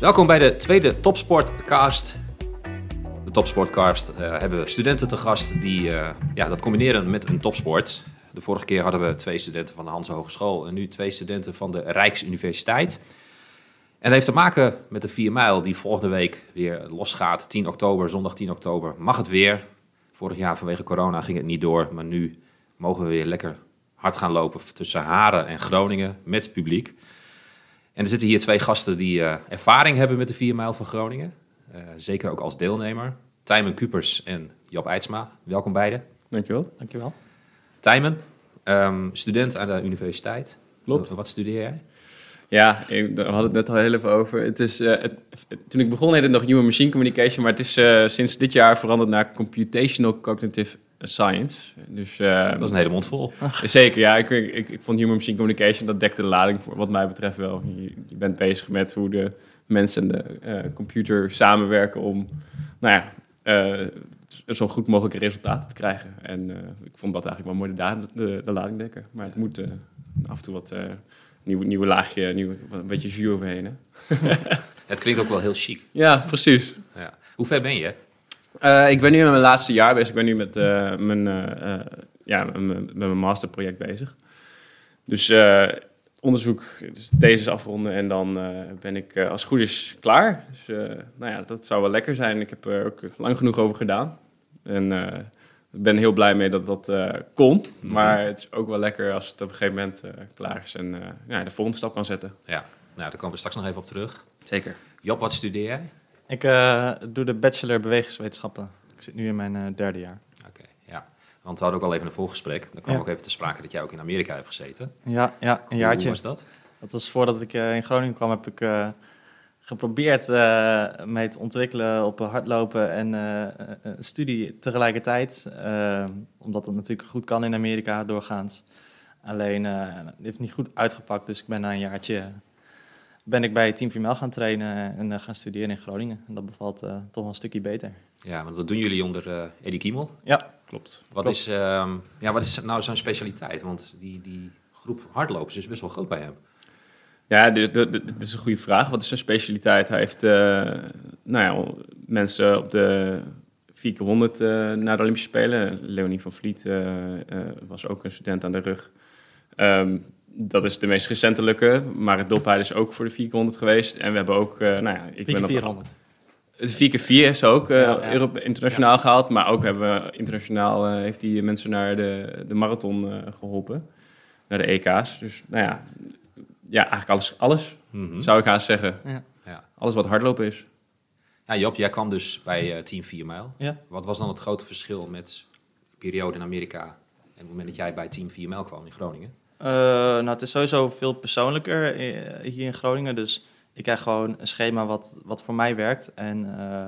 Welkom bij de tweede Topsportcast. De Topsportcast eh, hebben we studenten te gast die eh, ja, dat combineren met een topsport. De vorige keer hadden we twee studenten van de Hans Hogeschool en nu twee studenten van de Rijksuniversiteit. En dat heeft te maken met de 4 mijl die volgende week weer losgaat. 10 oktober, zondag 10 oktober, mag het weer. Vorig jaar vanwege corona ging het niet door, maar nu mogen we weer lekker hard gaan lopen tussen Haren en Groningen met publiek. En er zitten hier twee gasten die eh, ervaring hebben met de 4 mijl van Groningen. Eh, zeker ook als deelnemer. Tijmen Kupers en Job Eidsma. Welkom beiden. Dankjewel. Dankjewel. Tijmen, ehm, student aan de universiteit. Klopt. Wat studeer jij? Ja, ik, daar hadden het net al heel even over. Het is, eh, het- toen ik begon heette het nog Human Machine Communication, maar het is eh, sinds dit jaar veranderd naar Computational Cognitive Science. Dus eh, Dat is een hele mond vol. zeker, ja. Ik, ik, ik vond Human Machine Communication, dat dekte de lading voor wat mij betreft wel. Je, je bent bezig met hoe de mens en de eh, computer samenwerken om, nou ja, eh, zo goed mogelijke resultaten te krijgen. En eh, ik vond dat eigenlijk wel mooi de, de, de lading dekken. Maar het moet af en toe wat... eh nieuwe, nieuwe laagje, nieuwe, een beetje jus overheen. Hè? Het klinkt ook wel heel chic. Ja, precies. Ja. Hoe ver ben je? Eh, ik ben nu met mijn laatste jaar bezig. Ik ben nu met, eh, mijn, eh, ja, met, mijn- masterproject bezig. Dus onderzoek, dus thesis afronden en dan ben ik als het goed is klaar. Dus nou ja, dat zou wel lekker zijn. Ik heb er ook lang genoeg over gedaan. En ik ben heel blij mee dat dat kon. Maar het is ook wel lekker als het op een gegeven moment klaar is en ja, de volgende stap kan zetten. Ja, nou, daar komen we straks nog even op terug. Zeker. Job, wat studeer jij? Ik eh, doe de bachelor bewegingswetenschappen. Ik zit nu in mijn eh, derde jaar. Oké, ja. Want we hadden ook al even een voorgesprek. Dan kwam Ja. ook even te sprake dat jij ook in Amerika hebt gezeten. Ja, ja een Hoe jaartje. was dat? Dat was voordat ik eh, in Groningen kwam, heb ik geprobeerd mee te ontwikkelen op hardlopen en een studie tegelijkertijd. omdat dat natuurlijk goed kan in Amerika doorgaans. Alleen, het heeft niet goed uitgepakt, dus ik ben na een jaartje ben ik bij Team Female gaan trainen en eh, gaan studeren in Groningen. En dat bevalt eh, toch wel een stukje beter. Ja, want dat doen jullie onder eh Eddie Kiemel. Ja, Klopt. Wat Klopt. is, ehm, ja, wat is nou zijn specialiteit? Want die, die groep hardlopers is best wel groot bij hem. Ja, dit, dit- dit is een goede vraag. Wat is zijn specialiteit? Hij heeft eh, nou ja, mensen op de 4 keer 100 eh, naar de Olympische Spelen. Leonie van Vliet eh, eh, was ook een student aan de rug. Ehm, dat is de meest recentelijke, maar het Dopheide is ook voor de 4 keer 100 geweest. En we hebben ook, eh, nou ja, ik 4 ben op 400. de 4 keer 4 is ook eh, Ja, ja. Europe- internationaal gehaald, maar ook hebben we internationaal eh, heeft hij mensen naar de, de marathon eh, geholpen, naar de EK's. Dus nou ja, ja eigenlijk alles, alles Mhm. zou ik haast zeggen. Ja. Ja. Alles wat hardlopen is. ja, Job, jij kwam dus bij Team 4 Mijl. Ja. Wat was dan het grote verschil met de periode in Amerika en het moment dat jij bij Team 4 Mijl kwam in Groningen? Eh, nou, het is sowieso veel persoonlijker eh, hier in Groningen. Dus ik krijg gewoon een schema wat, wat voor mij werkt. En eh,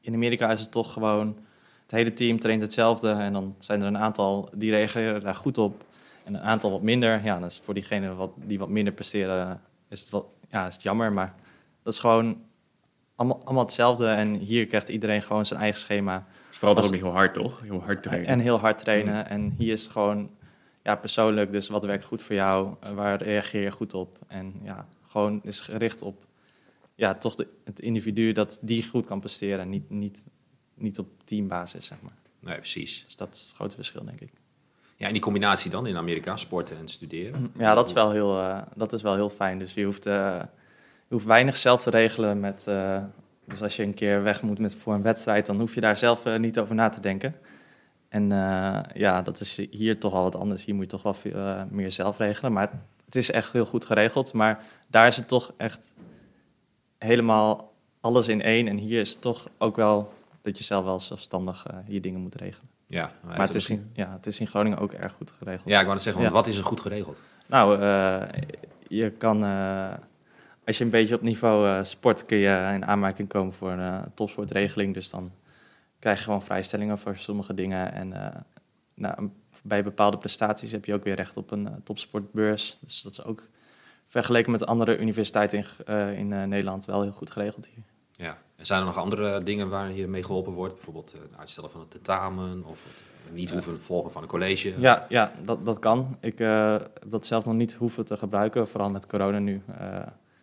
in Amerika is het toch gewoon... Het hele team traint hetzelfde. En dan zijn er een aantal die reageren daar goed op. En een aantal wat minder. Ja, dat is voor diegenen wat, die wat minder presteren... Is het, wat, ja, is het jammer. Maar dat is gewoon allemaal, allemaal hetzelfde. En hier krijgt iedereen gewoon zijn eigen schema. Vooral ook heel hard, toch? Heel hard trainen. En heel hard trainen. En hier is het gewoon ja, persoonlijk. Dus wat werkt goed voor jou? Eh, Waar reageer je goed op? En ja, gewoon is gericht op ja, toch de, het individu dat die goed kan presteren. En niet, niet, niet op teambasis, zeg maar. Nee, precies. Dus dat is het grote verschil, denk ik. Ja, en die combinatie dan in Amerika, sporten en studeren. Ja, dat is wel heel, eh, dat is wel heel fijn. Dus je hoeft, eh, je hoeft weinig zelf te regelen met... dus als je een keer weg moet met, voor een wedstrijd, dan hoef je daar zelf niet over na te denken. En eh, ja, dat is hier toch al wat anders. Hier moet je toch wel veel, eh, meer zelf regelen. Maar het is echt heel goed geregeld. Maar daar is het toch echt helemaal alles in één. En hier is het toch ook wel dat je zelf wel zelfstandig eh, hier dingen moet regelen. Ja, Maar het is, in, ja, het is in Groningen ook erg goed geregeld. Ja, ik wou net zeggen, want Ja. wat is er goed geregeld? Nou, je kan, als je een beetje op niveau sport, kun je in aanmerking komen voor een topsportregeling. Dus dan krijg je gewoon vrijstellingen voor sommige dingen. En eh, nou, bij bepaalde prestaties heb je ook weer recht op een eh, topsportbeurs. Dus dat is ook vergeleken met andere universiteiten in, eh, in Nederland wel heel goed geregeld hier. Ja. En zijn er nog andere dingen waar je mee geholpen wordt? Bijvoorbeeld het uitstellen van het tentamen of het niet hoeven volgen van een college? Ja, ja dat, dat kan. Ik heb dat zelf nog niet hoeven te gebruiken. Vooral met corona nu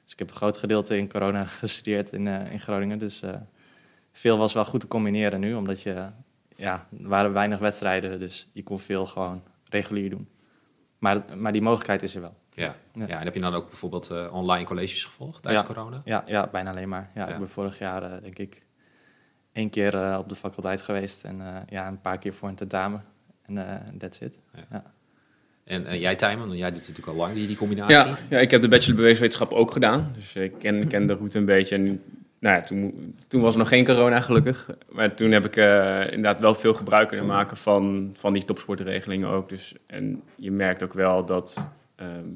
Dus ik heb een groot gedeelte in corona gestudeerd in, in Groningen. Dus veel was wel goed te combineren nu, omdat je, ja, er waren weinig wedstrijden, dus je kon veel gewoon regulier doen. Maar, maar die mogelijkheid is er wel. Ja. Ja. ja. en heb je dan ook bijvoorbeeld eh, online colleges gevolgd tijdens Ja. corona? Ja, ja bijna alleen maar. Ja, Ja. Ik ben vorig jaar, eh, denk ik, één keer eh, op de faculteit geweest en eh, ja, een paar keer voor een tentamen. En eh that's it. En eh, jij, Tijmen, want jij doet natuurlijk al lang die, die combinatie. Ja, ja, ik heb de bachelor beweeswetenschap ook gedaan. Dus ik ken, ken de route een beetje. En nu- nou ja, toen, toen was er nog geen corona, gelukkig. Maar toen heb ik eh, inderdaad wel veel gebruik kunnen maken van, van die topsportregelingen ook. Dus, en je merkt ook wel dat ehm,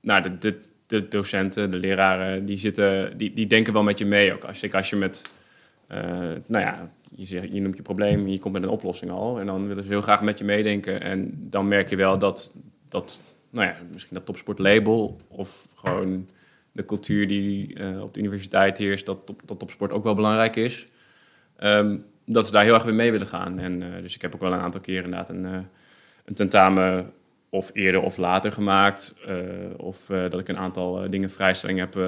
nou, de, de, de docenten, de leraren, die, zitten, die, die denken wel met je mee ook. Als als je met, eh, nou ja, je, zegt, je noemt je probleem, je komt met een oplossing al. En dan willen ze heel graag met je meedenken. En dan merk je wel dat, dat nou ja, misschien dat topsportlabel of gewoon de cultuur die eh, op de universiteit heerst, dat, top, dat topsport ook wel belangrijk is. Ehm, dat ze daar heel erg weer mee willen gaan. En, eh, dus ik heb ook wel een aantal keren inderdaad een, eh, een tentamen of eerder of later gemaakt. of dat ik een aantal dingen vrijstelling heb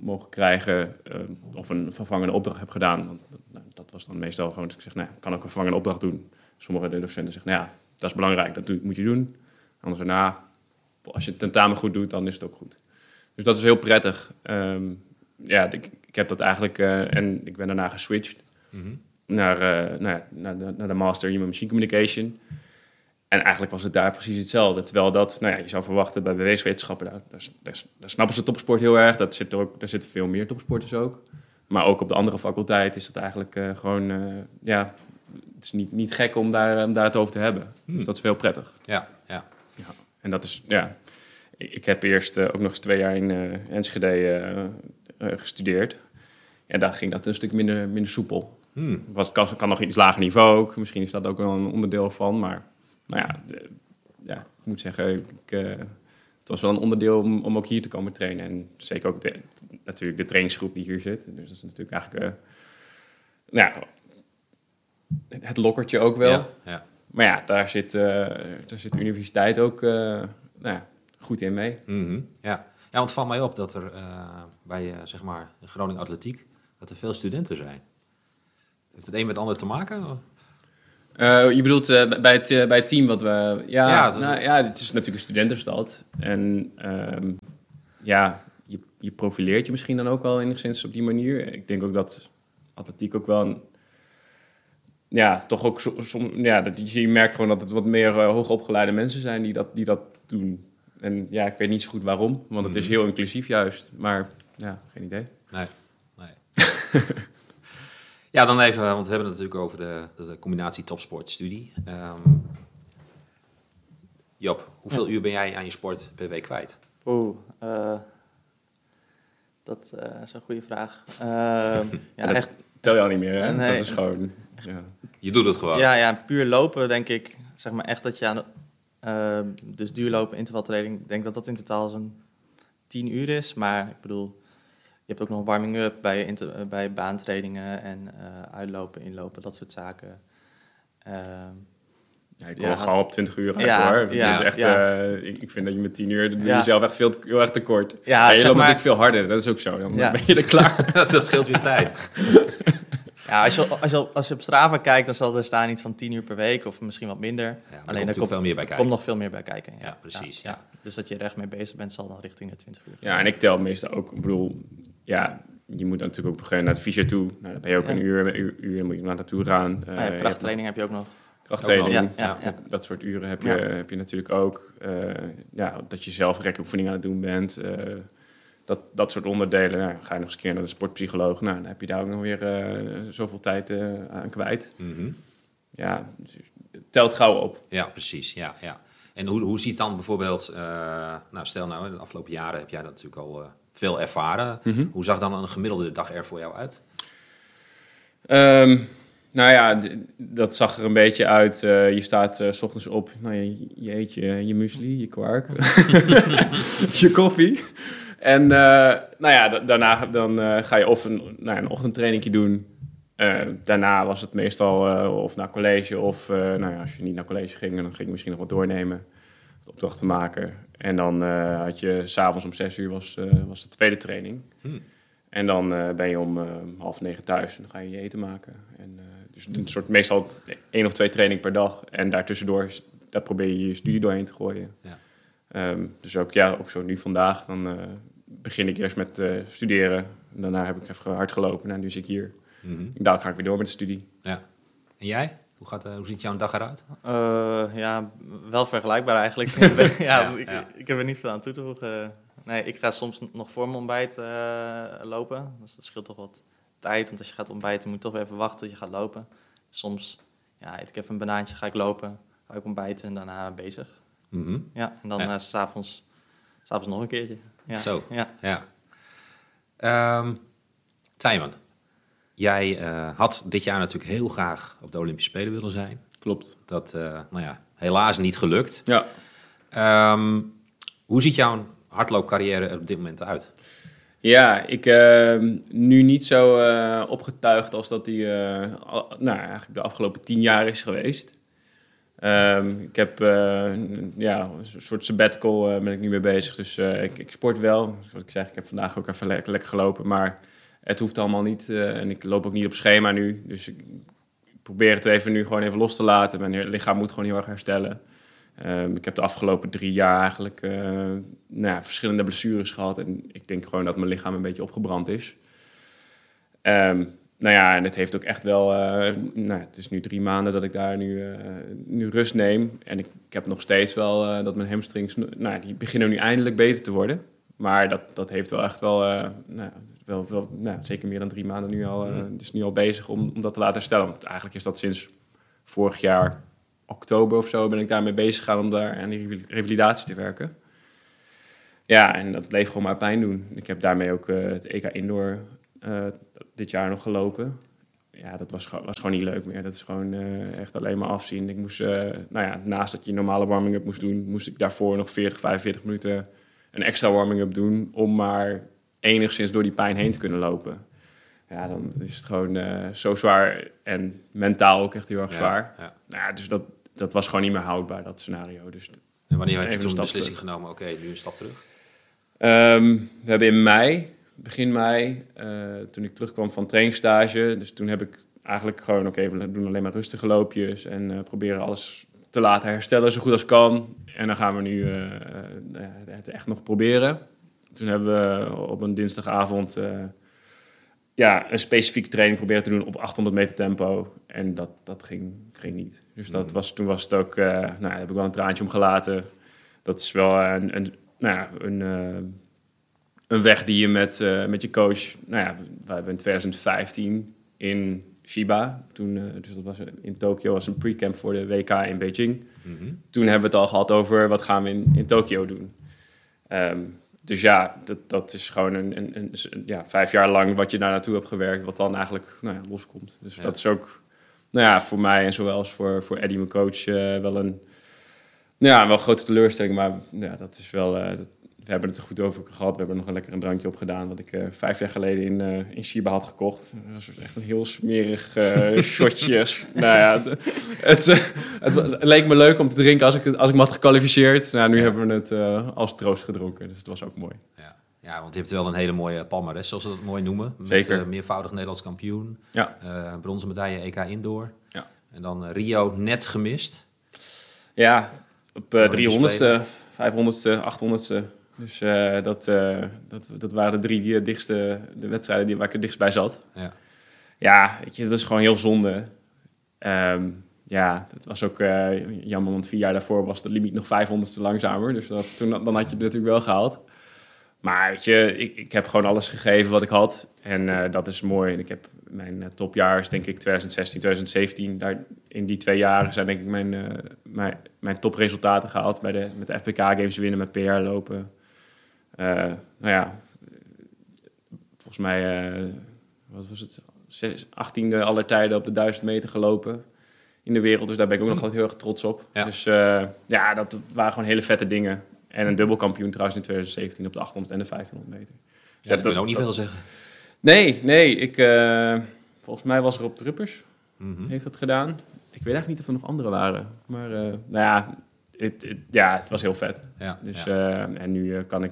mogen krijgen. of een vervangende opdracht heb gedaan. Nou, dat was dan meestal gewoon dat ik zeg, nou, ik kan ook een vervangende opdracht doen. Sommige docenten zeggen, nou ja, dat is belangrijk, dat moet je doen. Anders nou, als je het tentamen goed doet, dan is het ook goed. Dus dat is heel prettig. Ehm, ja, ik, ik heb dat eigenlijk... eh, en ik ben daarna geswitcht Mhm. naar, eh, nou ja, naar, de, naar de Master Human Machine Communication. En eigenlijk was het daar precies hetzelfde. Terwijl dat, nou ja, je zou verwachten bij beweeswetenschappen, daar, daar, daar, daar snappen ze topsport heel erg. Dat zit er ook, daar zitten veel meer topsporters ook. Maar ook op de andere faculteit is het eigenlijk eh, gewoon, ja, het is niet, niet gek om daar, om daar het over te hebben. Hmm. Dus dat is heel prettig. Ja, ja. En dat is, ja, ik heb eerst eh, ook nog eens twee jaar in eh, Enschede eh, gestudeerd. En daar ging dat een stuk minder, minder soepel. Hmm. Was, kan, kan nog iets lager niveau ook. Misschien is dat ook wel een onderdeel van. Maar nou ja, de- ja ik moet zeggen, ik, het was wel een onderdeel om, om ook hier te komen trainen. En zeker ook de, natuurlijk de trainingsgroep die hier zit. Dus dat is natuurlijk eigenlijk nou ja, het lokkertje ook wel. Ja, ja. Maar ja, daar zit, daar zit de universiteit ook nou ja, goed in mee. Mhm. ja. ja, want het valt mij op dat er eh, bij eh, zeg maar Groningen Atletiek dat er veel studenten zijn. Heeft het een met het ander te maken? Eh, je bedoelt eh, bij, het, bij het team wat we... Ja, Ja, het is- nou, ja, het is natuurlijk een studentenstad. En ehm, ja, je, je profileert je misschien dan ook wel enigszins op die manier. Ik denk ook dat atletiek ook wel een... Ja, toch ook som, som- ja, dat je, je merkt gewoon dat het wat meer hoogopgeleide mensen zijn die dat, die dat doen. En ja, ik weet niet zo goed waarom, want het is Mhm. heel inclusief juist. Maar ja, geen idee. Nee. nee. ja, dan even, want we hebben het natuurlijk over de, de, combinatie topsportstudie. Ehm Job, hoeveel uur ben jij aan je sport per week kwijt? Oeh, eh, dat eh, is een goede vraag. Ehm, ja, dat- echt, Tel je al niet meer, hè? Nee. Dat is gewoon... Ja. Je doet het gewoon. ja, ja, puur lopen denk ik, zeg maar echt dat je aan de, dus duurlopen, intervaltraining, ik denk dat dat in totaal zo'n 10 uur is. Maar ik bedoel, je hebt ook nog warming-up bij, inter- eh, bij baantrainingen en eh, uitlopen, inlopen, dat soort zaken. Ehm, Ja, ik Ja. kom gewoon op 20 uur uit Ja, hoor. ja, dus echt, ja. eh, ik, ik vind dat je met 10 uur doe je Ja. jezelf echt veel te, heel erg tekort. ja, Ja, je zeg loopt maar, natuurlijk veel harder, dat is ook zo. Dan Ja. ben je er klaar. dat scheelt weer tijd. ja, als, je, als, je, als je op Strava kijkt, dan zal er staan iets van 10 uur per week of misschien wat minder. Ja, Alleen er komt veel meer bij Er kijken. komt nog veel meer bij kijken. Ja, precies, ja. Dus dat je er echt mee bezig bent, zal dan richting de 20 uur. Ja, en ik tel meestal ook, ik bedoel, ja, je moet natuurlijk ook moment naar de fysio toe. Nou, dan ben je ook Ja. een uur, uur, uur moet je naar naartoe gaan. Ah hebt krachttraining heb je ook nog. krachttraining. Ook nog, ja, ja, Dat- ja. Dat soort uren heb je, Ja. heb je natuurlijk ook. Eh, ja, dat je zelf rekoefening aan het doen bent. eh, dat, dat soort onderdelen. Nou, ga je nog eens een keer naar de sportpsycholoog. Nou, dan heb je daar ook nog weer eh, zoveel tijd eh, aan kwijt. Mhm. Ja, telt gauw op. Ja, precies. Ja, ja. En hoe, hoe ziet dan bijvoorbeeld, eh, nou stel nou, de afgelopen jaren heb jij dat natuurlijk al veel ervaren. Mhm. Hoe zag dan een gemiddelde dag er voor jou uit? Ehm, nou ja, dat zag er een beetje uit. je staat s ochtends op, nou, je, je eet je, je muesli, je kwark, je koffie. En eh, nou ja, da- daarna dan, eh, ga je of een, nou, een ochtendtrainingje doen. Eh, daarna was het meestal of naar college of nou ja, als je niet naar college ging, dan ging je misschien nog wat doornemen. opdracht te maken. En dan had je s'avonds om zes uur was, was de tweede training. Hmm. En dan ben je om half negen thuis en dan ga je je eten maken. En, dus een soort meestal één of twee trainingen per dag. En daartussendoor, daar probeer je je studie doorheen te gooien. Ja. Ehm, dus ook, ja, ook zo nu vandaag, dan begin ik eerst met eh, studeren. Daarna heb ik even hard gelopen. Nou, nu zit ik hier. Mhm. Daar ga ik weer door met de studie. Ja. En jij? Hoe, gaat, eh, hoe ziet jouw dag eruit? Eh, ja, wel vergelijkbaar eigenlijk. ja, Ja, ik, ja. ik heb er niet veel aan toe te voegen. Nee, ik ga soms nog voor mijn ontbijt eh, lopen. Dus dat scheelt toch wat tijd. Want als je gaat ontbijten, moet je toch weer even wachten tot je gaat lopen. Soms ja, eet ik even een banaantje, ga ik lopen, ga ik ontbijten en daarna bezig. Mhm. Ja, en dan Ja. eh, s s'avonds, s'avonds nog een keertje. Ja. Zo. Ja. Ja. Ehm Tijmen, jij eh, had dit jaar natuurlijk heel graag op de Olympische Spelen willen zijn. Klopt. Dat, eh, nou ja, helaas niet gelukt. Ja. Ehm, hoe ziet jouw hardloopcarrière er op dit moment uit? Ja, ik uh, nu niet zo eh, opgetuigd als dat die eh, al- nou, eigenlijk de afgelopen tien jaar is geweest. Ehm, ik heb eh, ja, een soort sabbatical eh, ben ik nu mee bezig. Dus eh, ik, ik sport wel. Zoals ik zeg, ik heb vandaag ook even lekker, gelopen. Maar het hoeft allemaal niet. en ik loop ook niet op schema nu. Dus ik probeer het even nu gewoon even los te laten. Mijn lichaam moet gewoon heel erg herstellen. Ehm, ik heb de afgelopen drie jaar eigenlijk nou ja, verschillende blessures gehad. En ik denk gewoon dat mijn lichaam een beetje opgebrand is. Ehm, nou ja, en het heeft ook echt wel... eh, nou, het is nu drie maanden dat ik daar nu, eh, nu rust neem. En ik, ik heb nog steeds wel eh, dat mijn hamstrings... Nou, die beginnen nu eindelijk beter te worden. Maar dat, dat heeft wel echt wel... nou, wel, wel nou, zeker meer dan drie maanden nu al... het is nu al bezig om, om dat te laten herstellen. Want eigenlijk is dat sinds vorig jaar oktober of zo ben ik daarmee bezig gegaan om daar aan die reval- revalidatie te werken. Ja, en dat bleef gewoon maar pijn doen. Ik heb daarmee ook het EK Indoor dit jaar nog gelopen. Ja, dat was, gewoon- was gewoon niet leuk meer. Dat is gewoon eh, echt alleen maar afzien. Ik moest, eh, nou ja, naast dat je normale warming-up moest doen, moest ik daarvoor nog 40, 45 minuten een extra warming-up doen om maar enigszins door die pijn heen te kunnen lopen. Ja, dan is het gewoon eh, zo zwaar en mentaal ook echt heel erg zwaar. Ja. Nou ja, dus dat, dat was gewoon niet meer houdbaar, dat scenario. Dus En wanneer heb je toen de beslissing genomen? Oké, nu een stap terug. Ehm, we hebben in mei, begin mei, eh, toen ik terugkwam van trainingsstage, dus toen heb ik eigenlijk gewoon, oké, we doen alleen maar rustige loopjes en eh, proberen alles te laten herstellen zo goed als kan. En dan gaan we nu eh, het echt nog proberen. Toen hebben we op een dinsdagavond ja, een specifieke training proberen te doen op 800 meter tempo. En dat, dat ging, ging niet. Dus dat was, toen was het ook, nou, daar heb ik wel een traantje om gelaten. Dat is wel een, een, nou ja, een, een weg die je met, eh, met je coach... Nou ja, wij hebben in 2015 in Shiba, toen, eh, dus dat was in Tokio, was een pre-camp voor de WK in Beijing. Mhm. Toen hebben we het al gehad over wat gaan we in, in Tokio doen. Ehm, dus ja, dat, dat is gewoon een, een, een, ja, vijf jaar lang wat je daar naartoe hebt gewerkt, wat dan eigenlijk nou ja, loskomt. Dus Ja. dat is ook nou ja, voor mij en zowel als voor, voor Eddie, mijn coach, eh, wel een nou ja, wel een grote teleurstelling. Maar ja, dat is wel. dat- we hebben het er goed over gehad. We hebben nog een lekker een drankje op gedaan. Wat ik eh, vijf jaar geleden in, eh, in Shiba had gekocht. Dat was echt een heel smerig eh shotje. nou ja, het, het, leek me leuk om te drinken als ik, als ik me had gekwalificeerd. Nou, nu hebben we het als troost gedronken. Dus het was ook mooi. Ja. ja, want je hebt wel een hele mooie palmares, zoals ze dat mooi noemen. Met, Zeker. meervoudig Nederlands kampioen. Ja. Bronzen medaille EK Indoor. Ja. En dan Rio net gemist. Ja, op eh Olympische 300ste, 500ste, 800ste. Dus eh, dat, eh, dat, dat waren de drie die, dichtste de wedstrijden die, waar ik het dichtst bij zat. Ja. Ja, weet je, dat is gewoon heel zonde. Ehm, ja, het was ook eh, jammer, want vier jaar daarvoor was de limiet nog 500ste langzamer. Dus dat, toen, dan had je het natuurlijk wel gehaald. Maar weet je, ik, ik heb gewoon alles gegeven wat ik had. En eh, dat is mooi. En ik heb mijn eh, topjaar is denk ik 2016, 2017. Daar, in die twee jaren zijn denk ik mijn, eh, mijn, mijn topresultaten gehaald. Bij de, met de FPK Games winnen, met PR lopen. Eh, nou ja, volgens mij, eh, wat was het? Zes- 18e aller tijden op de 1000 meter gelopen in de wereld. Dus daar ben ik ook nog altijd heel erg trots op. Ja. Dus eh, ja, dat waren gewoon hele vette dingen. En een dubbelkampioen trouwens in 2017 op de 800 en de 1500 meter. Ja, dat, dat- kan ook niet dat- veel zeggen. Nee, nee. Ik, volgens mij was er op Druppers, Mhm. heeft dat gedaan. Ik weet eigenlijk niet of er nog andere waren. Maar nou ja, het, ja, het was heel vet. Ja, Dus, ja. en nu kan ik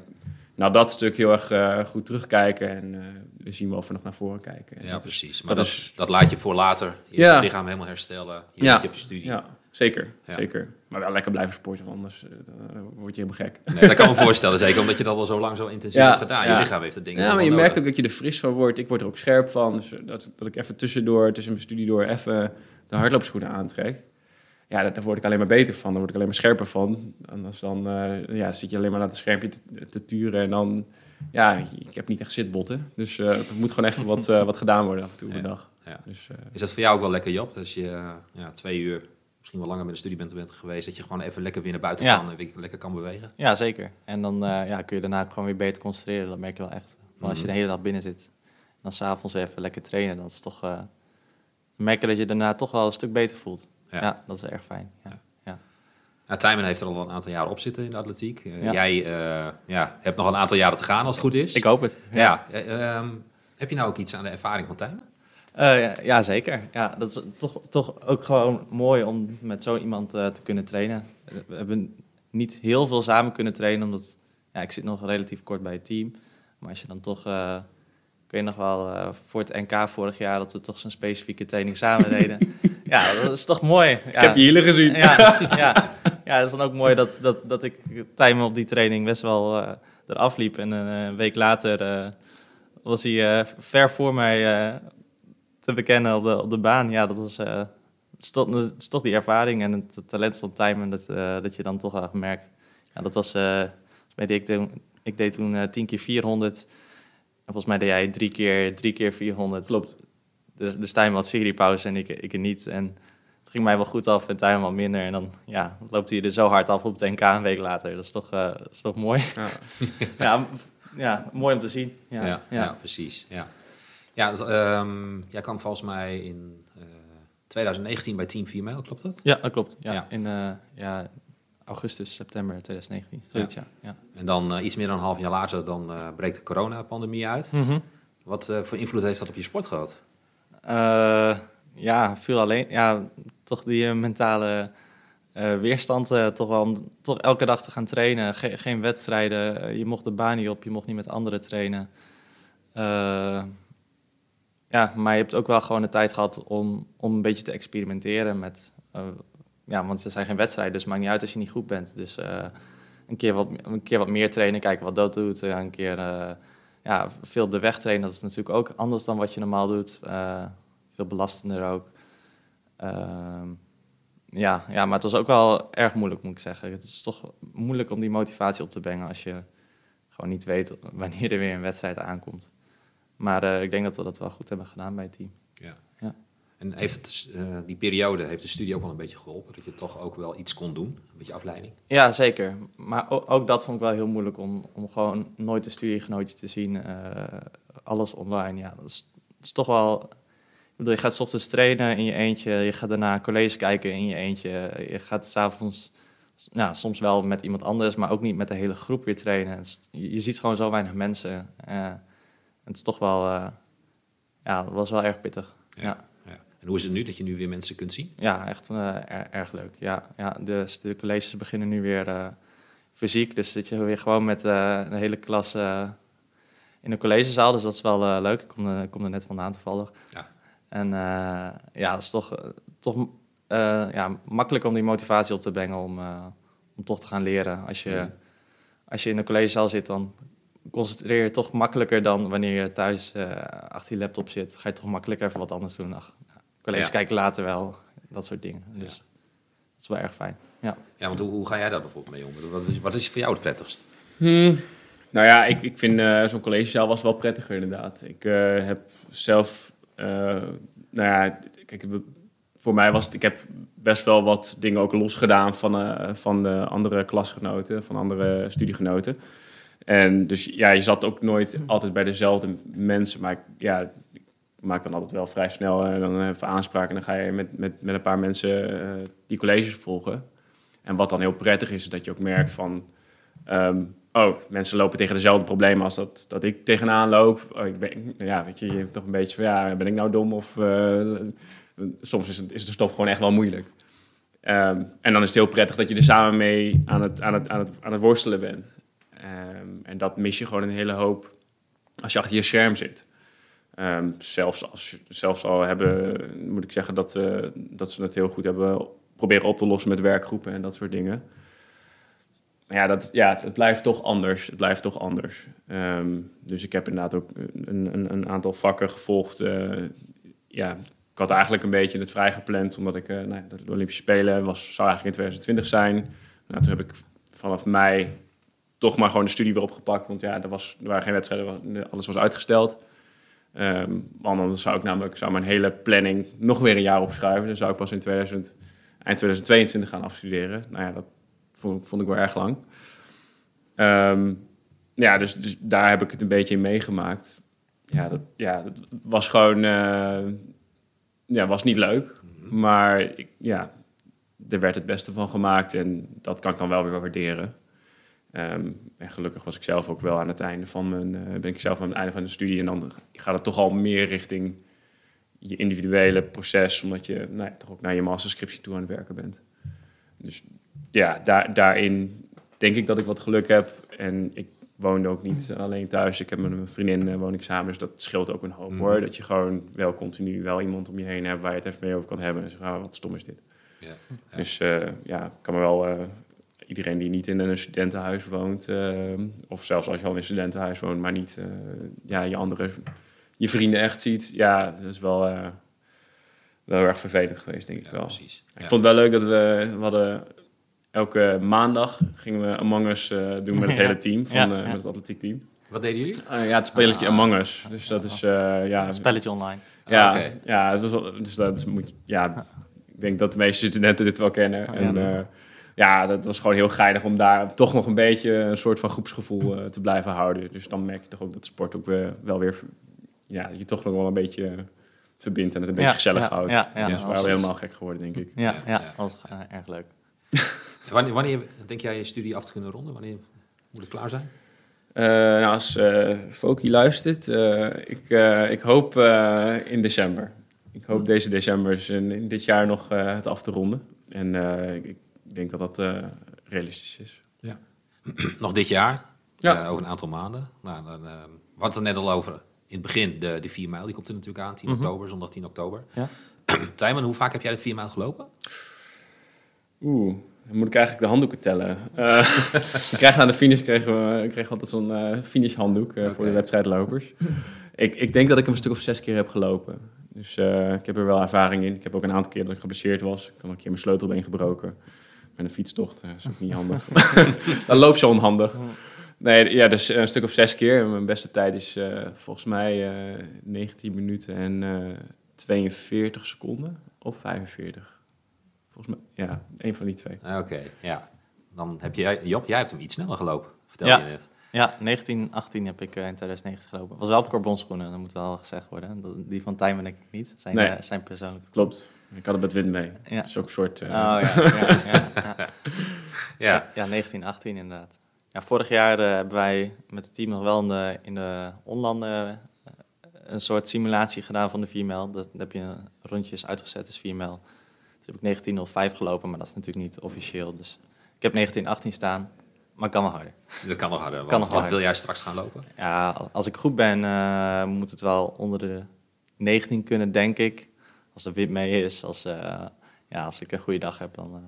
naar dat stuk heel erg eh, goed terugkijken. En eh, we zien wel of we nog naar voren kijken. En ja, dat is- precies. Maar dat dat, is- dat laat je voor later. Eerst Ja. het lichaam helemaal herstellen. Je Ja. je op je studie. Ja, zeker. Ja. zeker. Maar wel lekker blijven sporten, want anders eh, word je helemaal gek. Nee, dat kan me voorstellen. Zeker omdat je dat al zo lang zo intensief hebt gedaan. Je lichaam heeft het ding Ja, maar je merkt ook dat je er fris van wordt. Ik word er ook scherp van. Dus dat, dat ik even tussendoor, tussen mijn studie door, even de hardloopschoenen aantrek. Ja, daar, word ik alleen maar beter van. Daar word ik alleen maar scherper van. Anders dan eh, ja, zit je alleen maar naar het schermpje te, te turen. En dan, ja, ik heb niet echt zitbotten. Dus eh, er moet gewoon even wat, eh, wat gedaan worden af en toe op Ja. de dag. Ja. Dus, eh, Is dat voor jou ook wel lekker, Job? Als je ja, twee uur, misschien wel langer met de studie bent, bent geweest, dat je gewoon even lekker weer naar buiten Ja. kan en weer lekker kan bewegen? Ja, zeker. En dan eh, ja, kun je daarna gewoon weer beter concentreren. Dat merk je wel echt. Maar als je de hele dag binnen zit, en dan s'avonds even lekker trainen, dan is het toch... eh, dan merk je dat je daarna toch wel een stuk beter voelt. Ja. Dat is erg fijn. Ja. Nou, Tijmen heeft er al een aantal jaren op zitten in de atletiek. Eh, Ja. Jij eh, ja, hebt nog een aantal jaren te gaan als het goed is. Ik hoop het. Ja. eh, ehm, heb je nou ook iets aan de ervaring van Tijmen? Eh, ja, zeker. Ja, dat is toch, toch ook gewoon mooi om met zo iemand te kunnen trainen. We hebben niet heel veel samen kunnen trainen, omdat ja, ik zit nog relatief kort bij het team. Maar als je dan toch, ik weet nog wel, voor het NK vorig jaar, dat we toch zo'n specifieke training samen deden. Ja, dat is toch mooi. Ja, Ik heb je hielen gezien. ja, ja. ja, het is dan ook mooi dat, dat, dat ik timen op die training best wel eh eraf liep. En een eh, week later eh, was hij ver voor mij te bekennen op de, op de baan. Ja, dat was, het, is toch, het is toch die ervaring en het, talent van timen dat, dat je dan toch wel gemerkt. Ja, dat was, deed ik, ik deed toen eh 10 keer 400. En volgens mij deed jij drie keer, drie keer 400. Klopt. Dus, dus Tijmen had seriepauze en ik, ik niet. En het ging mij wel goed af en Tijmen wat minder. En dan ja, loopt hij er zo hard af op het NK een week later. Dat is toch, eh, dat is toch mooi? Ja. ja, ja, mooi om te zien. Ja, Ja, ja. precies. Ja. Ja, dat, ehm, jij kwam volgens mij in eh, 2019 bij Team 4 Mijl, klopt dat? Ja, dat klopt. Ja, Ja. In eh, ja, augustus, september 2019. Zoiets, ja. ja. En dan eh, iets meer dan een half jaar later, dan eh, breekt de coronapandemie uit. Wat eh, voor invloed heeft dat op je sport gehad? Eh, ja, veel alleen. Ja, toch die eh, mentale eh, weerstand. toch wel om toch elke dag te gaan trainen. Ge- geen wedstrijden. je mocht de baan niet op. Je mocht niet met anderen trainen. Ja, maar je hebt ook wel gewoon de tijd gehad om, om een beetje te experimenteren met. ja, want het zijn geen wedstrijden, dus het maakt niet uit als je niet goed bent. Dus een, keer wat, een keer wat meer trainen, kijken wat dat doet. een keer ja, veel de weg trainen, dat is natuurlijk ook anders dan wat je normaal doet. Eh, veel belastender ook. Ehm, ja, ja, maar het was ook wel erg moeilijk, moet ik zeggen. Het is toch moeilijk om die motivatie op te brengen als je gewoon niet weet wanneer er weer een wedstrijd aankomt. Maar eh, ik denk dat we dat wel goed hebben gedaan bij het team. En heeft het, eh, die periode, heeft de studie ook wel een beetje geholpen? Dat je toch ook wel iets kon doen? Een beetje afleiding? Ja, zeker. Maar ook, ook dat vond ik wel heel moeilijk om, om gewoon nooit een studiegenootje te zien. eh, alles online. Ja, dat is, dat is toch wel. Ik bedoel, je gaat 's ochtends trainen in je eentje. Je gaat daarna college kijken in je eentje. Je gaat s'avonds. Ja, soms wel met iemand anders, maar ook niet met de hele groep weer trainen. Is- je, je ziet gewoon zo weinig mensen. eh, het is toch wel. ja, het was wel erg pittig. Ja. Ja. En hoe is het nu dat je nu weer mensen kunt zien? Ja, echt eh, er- erg leuk. Ja, ja de, de colleges beginnen nu weer eh, fysiek. Dus zit je weer gewoon met eh, een hele klas in een collegezaal. Dus dat is wel leuk. Ik kom, er- kom er net vandaan toevallig. Ja. En ja, het is toch, toch ja, makkelijk om die motivatie op te brengen om, om toch te gaan leren. Als je, als je in een collegezaal zit, dan concentreer je toch makkelijker dan wanneer je thuis achter je laptop zit. Ga je toch makkelijker even wat anders doen. Ach, college Ja. kijken later wel, dat soort dingen. Dus dat is wel erg fijn. Ja. Ja, want hoe, hoe ga jij daar bijvoorbeeld mee om? Wat is, wat is voor jou het prettigst? Hmm. Nou ja, ik, ik vind eh, zo'n collegezaal was wel prettiger inderdaad. Ik eh, heb zelf, eh, nou ja, kijk, voor mij was het, ik heb best wel wat dingen ook losgedaan van, eh, van de andere klasgenoten, van andere studiegenoten. En dus ja, je zat ook nooit altijd bij dezelfde mensen, maar ik, ja, maak dan altijd wel vrij snel eh, dan even aanspraak en dan ga je met, met, met een paar mensen eh, die colleges volgen. En wat dan heel prettig is, is dat je ook merkt van... ehm, oh, mensen lopen tegen dezelfde problemen als dat, dat ik tegenaan loop. Oh, ik ben, ja, weet je, je hebt toch een beetje van... Ja, ben ik nou dom? Of eh, soms is, het, is de stof gewoon echt wel moeilijk. Ehm, en dan is het heel prettig dat je er samen mee aan het, aan het, aan het, aan het worstelen bent. Ehm, en dat mis je gewoon een hele hoop als je achter je scherm zit. Ehm, zelfs, als, zelfs al hebben, moet ik zeggen dat, eh, dat ze het heel goed hebben proberen op te lossen met werkgroepen en dat soort dingen. Maar ja, dat, ja, het blijft toch anders. Het blijft toch anders. Ehm, dus ik heb inderdaad ook een, een, een aantal vakken gevolgd. eh, ja, ik had eigenlijk een beetje het vrij gepland, omdat ik, eh, nou, de Olympische Spelen was, zou eigenlijk in 2020 zijn. Nou, toen heb ik vanaf mei toch maar gewoon de studie weer opgepakt, want ja, er, was, er waren geen wedstrijden, alles was uitgesteld. Ehm, want dan zou ik namelijk zou mijn hele planning nog weer een jaar opschuiven. Dan zou ik pas in 2000, eind 2022 gaan afstuderen. Nou ja, dat vond, vond ik wel erg lang. Ehm, ja, dus, dus daar heb ik het een beetje in meegemaakt. Ja, dat, ja, dat was gewoon... eh, ja, was niet leuk. Maar ik, ja, er werd het beste van gemaakt. En dat kan ik dan wel weer waarderen. Ehm, en gelukkig was ik zelf ook wel aan het einde van mijn... eh, ben ik zelf aan het einde van de studie. En dan gaat het toch al meer richting je individuele proces. Omdat je nou ja, toch ook naar je masterscriptie toe aan het werken bent. Dus ja, daar, daarin denk ik dat ik wat geluk heb. En ik woonde ook niet alleen thuis. Ik heb met mijn vriendin eh, woon ik samen, dus dat scheelt ook een hoop Mm. hoor. Dat je gewoon wel continu wel iemand om je heen hebt waar je het even mee over kan hebben. En zeggen, ah, wat stom is dit. Ja. Ja. Dus eh, ja, ik kan me wel... iedereen die niet in een studentenhuis woont... eh, of zelfs als je al in een studentenhuis woont... maar niet eh, ja, je andere... je vrienden echt ziet... ja, dat is wel, eh, wel heel erg vervelend geweest, denk ik Ja, wel. precies. Ik Ja. vond het wel leuk dat we, we hadden elke maandag gingen we Among Us eh, doen met het Ja. hele team, van, Ja, eh, ja. met het atletiekteam. Wat deden jullie? Eh, ja, het spelletje Ah. Among Us. Dus dat is, eh, ja... Een spelletje online. Ja, Ah, oké. ja dus dat is, moet je- ja, ik denk dat de meeste studenten dit wel kennen. En Ja. dat was gewoon heel geinig om daar toch nog een beetje een soort van groepsgevoel eh, te blijven houden. Dus dan merk je toch ook dat sport ook weer, wel weer, ja, dat je toch nog wel een beetje verbindt en het een beetje Ja, gezellig ja, houdt. ja, ja, dus we waren helemaal gek geworden, denk ik. Ja, Ja, was eh, erg leuk. Wanneer, wanneer denk jij je studie af te kunnen ronden? Wanneer moet het klaar zijn? Eh, nou, als eh Foki luistert, eh, ik, eh, ik hoop eh, in december. Ik hoop deze december dus in, in dit jaar nog eh, het af te ronden. En eh, ik, ik denk dat dat eh, realistisch is. Nog dit jaar? Ja. Eh, over een aantal maanden. Nou, dan, eh, we hadden het er net al over. In het begin, de, de 4 mijl, die komt er natuurlijk aan. 10 Mhm. oktober, zondag 10 oktober. Ja. Tijmen, hoe vaak heb jij de 4 mijl gelopen? Oeh, dan moet ik eigenlijk de handdoeken tellen. Eh we kregen aan de finish kregen we, kregen we altijd zo'n finishhanddoek eh, voor de wedstrijdlopers. ik, ik denk dat ik hem een stuk of zes keer heb gelopen. Dus ik heb er wel ervaring in. Ik heb ook een aantal keer dat ik geblesseerd was. Ik heb een keer mijn sleutelbeen gebroken. Met een fietstocht, eh, dat is ook niet handig. Dan loop zo onhandig. Nee, ja, dus een stuk of zes keer. Mijn beste tijd is eh, volgens mij eh 19 minuten en eh 42 seconden. Of 45. Volgens mij, ja, een van die twee. Ah, Oké, ja. Dan heb je, Job, jij hebt hem iets sneller gelopen. Vertel Ja. je net. Ja, 1918 heb ik eh, in 2019 gelopen. Was wel op carbonschoenen, dat moet wel gezegd worden. Die van Tijmen denk ik niet. Zijn, Nee. eh, zijn persoonlijk. Klopt. Ik had het met wind mee. Ja. Dat is ook een soort... eh, Oh ja, ja, ja, ja. Ja. Ja, 1918 inderdaad. Ja, vorig jaar eh, hebben wij met het team nog wel in de, in de onlanden eh, een soort simulatie gedaan van de 4 mijl. Dat dat heb je rondjes uitgezet, is 4 mijl. Dus heb ik 1905 gelopen, maar dat is natuurlijk niet officieel. Dus ik heb 1918 staan, maar ik kan wel harder. Dat kan nog harder. Kan nog wat harder. wil jij straks gaan lopen? Ja, als- als ik goed ben, eh, moet het wel onder de 19 kunnen, denk ik. Als er wind mee is, als, eh, ja, als ik een goede dag heb, dan eh,